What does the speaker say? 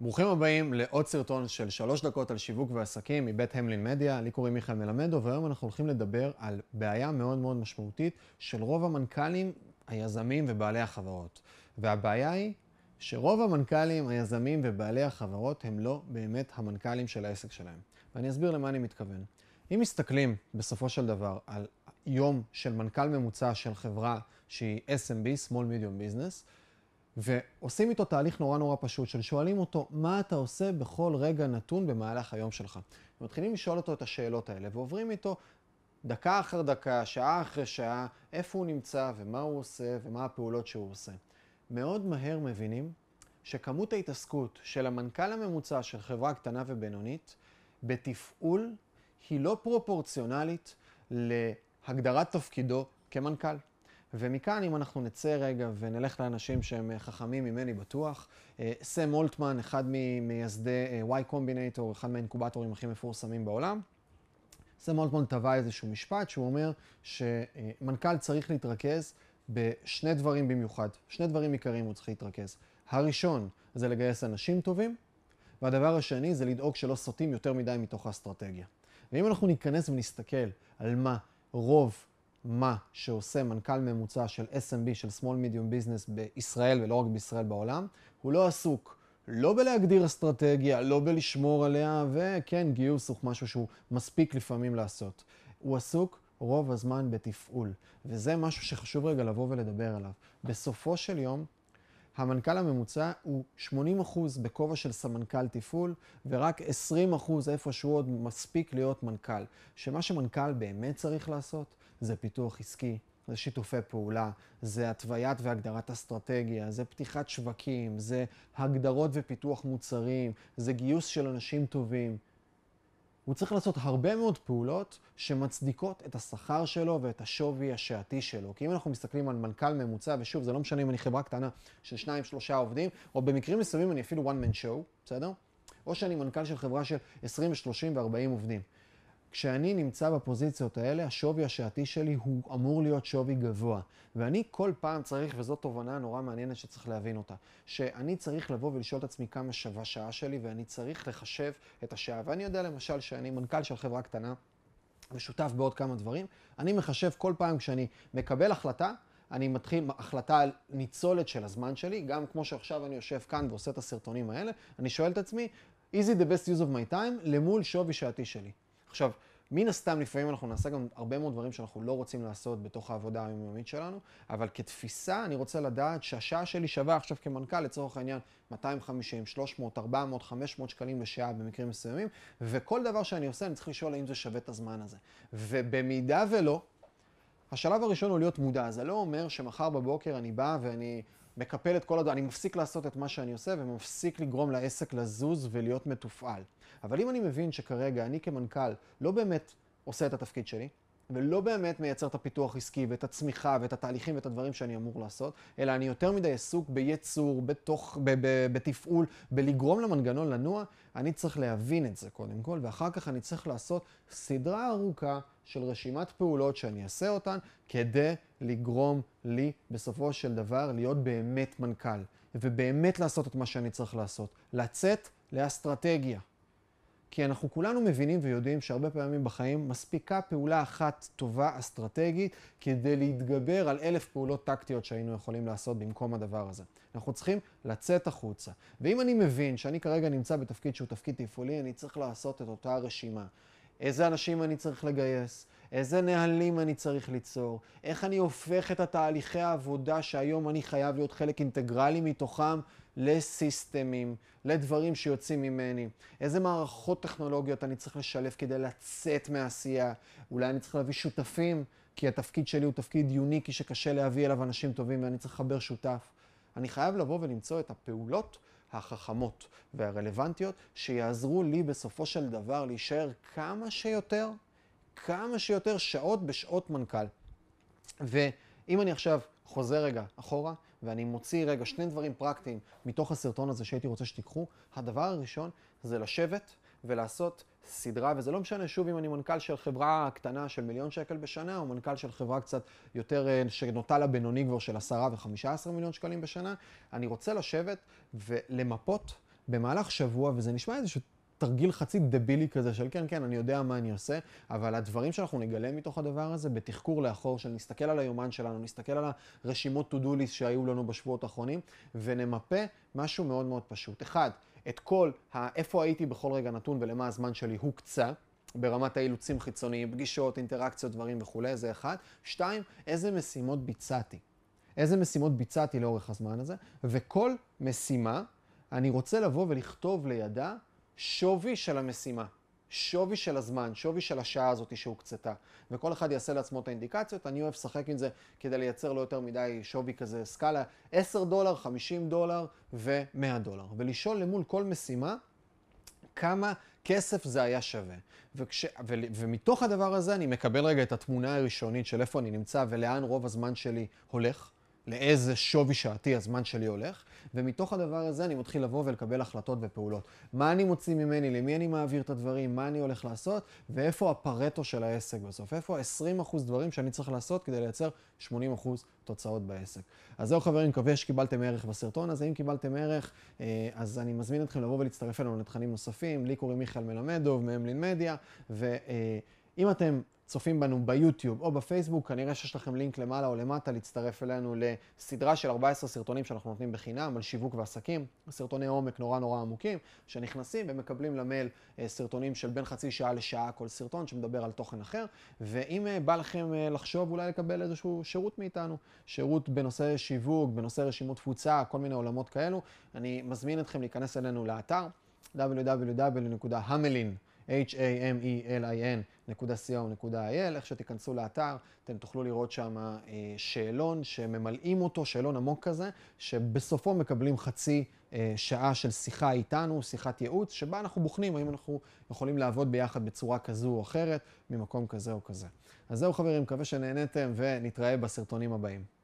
ברוכים הבאים לעוד סרטון של שלוש דקות על שיווק ועסקים מבית המלין מדיה. לי קוראים מיכאל מלמדו, והיום אנחנו הולכים לדבר על בעיה מאוד מאוד משמעותית של רוב המנכ"לים, היזמים ובעלי החברות. והבעיה היא שרוב המנכ"לים, היזמים ובעלי החברות הם לא באמת המנכ"לים של העסק שלהם. ואני אסביר למה אני מתכוון. אם מסתכלים בסופו של דבר על יום של מנכ"ל ממוצע של חברה שהיא SMB, Small Medium Business, ועושים איתו תהליך נורא נורא פשוט של שואלים אותו, מה אתה עושה בכל רגע נתון במהלך היום שלך? ומתחילים לשאול אותו את השאלות האלה, ועוברים איתו דקה אחר דקה, שעה אחרי שעה, איפה הוא נמצא ומה הוא עושה ומה הפעולות שהוא עושה. מאוד מהר מבינים שכמות ההתעסקות של המנכ"ל הממוצע של חברה קטנה ובינונית בתפעול היא לא פרופורציונלית להגדרת תפקידו כמנכ"ל. ומכאן, אם אנחנו נצא רגע ונלך לאנשים שהם חכמים ממני בטוח, אה, סם אולטמן, אחד ממייסדי אה, Y Combinator, אחד מהאינקובטורים הכי מפורסמים בעולם, סם אולטמן טבע איזשהו משפט שהוא אומר שמנכ"ל צריך להתרכז בשני דברים במיוחד, שני דברים עיקריים הוא צריך להתרכז. הראשון זה לגייס אנשים טובים, והדבר השני זה לדאוג שלא סוטים יותר מדי מתוך האסטרטגיה. ואם אנחנו ניכנס ונסתכל על מה רוב מה שעושה מנכ"ל ממוצע של SMB, של small medium business בישראל ולא רק בישראל בעולם, הוא לא עסוק לא בלהגדיר אסטרטגיה, לא בלשמור עליה, וכן, גיוס הוא משהו שהוא מספיק לפעמים לעשות. הוא עסוק רוב הזמן בתפעול, וזה משהו שחשוב רגע לבוא ולדבר עליו. בסופו של יום, המנכ"ל הממוצע הוא 80% בכובע של סמנכ"ל תפעול, ורק 20% איפשהו עוד מספיק להיות מנכ"ל. שמה שמנכ"ל באמת צריך לעשות זה פיתוח עסקי, זה שיתופי פעולה, זה התוויית והגדרת אסטרטגיה, זה פתיחת שווקים, זה הגדרות ופיתוח מוצרים, זה גיוס של אנשים טובים. הוא צריך לעשות הרבה מאוד פעולות שמצדיקות את השכר שלו ואת השווי השעתי שלו. כי אם אנחנו מסתכלים על מנכ"ל ממוצע, ושוב, זה לא משנה אם אני חברה קטנה של שניים, שלושה עובדים, או במקרים מסוימים אני אפילו one man show, בסדר? או שאני מנכ"ל של חברה של 20, 30 ו-40 עובדים. כשאני נמצא בפוזיציות האלה, השווי השעתי שלי הוא אמור להיות שווי גבוה. ואני כל פעם צריך, וזאת תובנה נורא מעניינת שצריך להבין אותה, שאני צריך לבוא ולשאול את עצמי כמה שווה שעה שלי, ואני צריך לחשב את השעה. ואני יודע למשל שאני מנכ"ל של חברה קטנה, משותף בעוד כמה דברים, אני מחשב כל פעם כשאני מקבל החלטה, אני מתחיל החלטה על ניצולת של הזמן שלי, גם כמו שעכשיו אני יושב כאן ועושה את הסרטונים האלה, אני שואל את עצמי, is it the best use of my time למול שווי שעתי שלי. עכשיו, מן הסתם לפעמים אנחנו נעשה גם הרבה מאוד דברים שאנחנו לא רוצים לעשות בתוך העבודה היומיומית שלנו, אבל כתפיסה אני רוצה לדעת שהשעה שלי שווה עכשיו כמנכ"ל לצורך העניין 250, 300, 400, 500 שקלים לשעה במקרים מסוימים, וכל דבר שאני עושה אני צריך לשאול האם זה שווה את הזמן הזה. ובמידה ולא, השלב הראשון הוא להיות מודע. זה לא אומר שמחר בבוקר אני בא ואני מקפל את כל הדבר, אני מפסיק לעשות את מה שאני עושה ומפסיק לגרום לעסק לזוז ולהיות מתופעל. אבל אם אני מבין שכרגע אני כמנכ"ל לא באמת עושה את התפקיד שלי, ולא באמת מייצר את הפיתוח עסקי ואת הצמיחה ואת התהליכים ואת הדברים שאני אמור לעשות, אלא אני יותר מדי עסוק בייצור, בתוך, ב, ב, בתפעול, בלגרום למנגנון לנוע, אני צריך להבין את זה קודם כל, ואחר כך אני צריך לעשות סדרה ארוכה של רשימת פעולות שאני אעשה אותן כדי לגרום לי בסופו של דבר להיות באמת מנכ"ל, ובאמת לעשות את מה שאני צריך לעשות, לצאת לאסטרטגיה. כי אנחנו כולנו מבינים ויודעים שהרבה פעמים בחיים מספיקה פעולה אחת טובה אסטרטגית כדי להתגבר על אלף פעולות טקטיות שהיינו יכולים לעשות במקום הדבר הזה. אנחנו צריכים לצאת החוצה. ואם אני מבין שאני כרגע נמצא בתפקיד שהוא תפקיד תפעולי, אני צריך לעשות את אותה רשימה. איזה אנשים אני צריך לגייס, איזה נהלים אני צריך ליצור, איך אני הופך את התהליכי העבודה שהיום אני חייב להיות חלק אינטגרלי מתוכם לסיסטמים, לדברים שיוצאים ממני, איזה מערכות טכנולוגיות אני צריך לשלב כדי לצאת מהעשייה, אולי אני צריך להביא שותפים, כי התפקיד שלי הוא תפקיד יוניקי שקשה להביא אליו אנשים טובים ואני צריך לחבר שותף. אני חייב לבוא ולמצוא את הפעולות החכמות והרלוונטיות שיעזרו לי בסופו של דבר להישאר כמה שיותר, כמה שיותר שעות בשעות מנכ"ל. ואם אני עכשיו חוזר רגע אחורה, ואני מוציא רגע שני דברים פרקטיים מתוך הסרטון הזה שהייתי רוצה שתיקחו, הדבר הראשון זה לשבת ולעשות סדרה, וזה לא משנה שוב אם אני מנכ"ל של חברה קטנה של מיליון שקל בשנה, או מנכ"ל של חברה קצת יותר, אה, שנוטה לבינוני כבר של עשרה וחמישה עשרה מיליון שקלים בשנה, אני רוצה לשבת ולמפות במהלך שבוע, וזה נשמע איזשהו תרגיל חצי דבילי כזה של כן, כן, אני יודע מה אני עושה, אבל הדברים שאנחנו נגלה מתוך הדבר הזה בתחקור לאחור, של נסתכל על היומן שלנו, נסתכל על הרשימות to do list שהיו לנו בשבועות האחרונים, ונמפה משהו מאוד מאוד פשוט. אחד, את כל איפה הייתי בכל רגע נתון ולמה הזמן שלי הוקצה. ברמת האילוצים חיצוניים, פגישות, אינטראקציות, דברים וכולי, זה אחד. שתיים, איזה משימות ביצעתי. איזה משימות ביצעתי לאורך הזמן הזה, וכל משימה, אני רוצה לבוא ולכתוב לידה שווי של המשימה, שווי של הזמן, שווי של השעה הזאת שהוקצתה. וכל אחד יעשה לעצמו את האינדיקציות, אני אוהב לשחק עם זה כדי לייצר לא יותר מדי שווי כזה, סקאלה 10 דולר, 50 דולר ו-100 דולר. ולשאול למול כל משימה כמה כסף זה היה שווה. וכש, ו, ומתוך הדבר הזה אני מקבל רגע את התמונה הראשונית של איפה אני נמצא ולאן רוב הזמן שלי הולך. לאיזה שווי שעתי הזמן שלי הולך, ומתוך הדבר הזה אני מתחיל לבוא ולקבל החלטות ופעולות. מה אני מוציא ממני, למי אני מעביר את הדברים, מה אני הולך לעשות, ואיפה הפרטו של העסק בסוף, איפה ה-20% דברים שאני צריך לעשות כדי לייצר 80% תוצאות בעסק. אז זהו חברים, מקווה שקיבלתם ערך בסרטון הזה. אם קיבלתם ערך, אה, אז אני מזמין אתכם לבוא ולהצטרף אלינו לתכנים נוספים. לי קוראים מיכאל מלמדוב, מאמלין מדיה, ואם אתם... צופים בנו ביוטיוב או בפייסבוק, כנראה שיש לכם לינק למעלה או למטה להצטרף אלינו לסדרה של 14 סרטונים שאנחנו נותנים בחינם על שיווק ועסקים, סרטוני עומק נורא נורא עמוקים, שנכנסים ומקבלים למייל אה, סרטונים של בין חצי שעה לשעה כל סרטון שמדבר על תוכן אחר, ואם אה, בא לכם אה, לחשוב אולי לקבל איזשהו שירות מאיתנו, שירות בנושא שיווק, בנושא רשימות תפוצה, כל מיני עולמות כאלו, אני מזמין אתכם להיכנס אלינו לאתר www.hamelin.com h-a-m-e-l-i-n.co.il, איך שתיכנסו לאתר, אתם תוכלו לראות שם אה, שאלון שממלאים אותו, שאלון עמוק כזה, שבסופו מקבלים חצי אה, שעה של שיחה איתנו, שיחת ייעוץ, שבה אנחנו בוחנים האם אנחנו יכולים לעבוד ביחד בצורה כזו או אחרת, ממקום כזה או כזה. אז זהו חברים, מקווה שנהניתם ונתראה בסרטונים הבאים.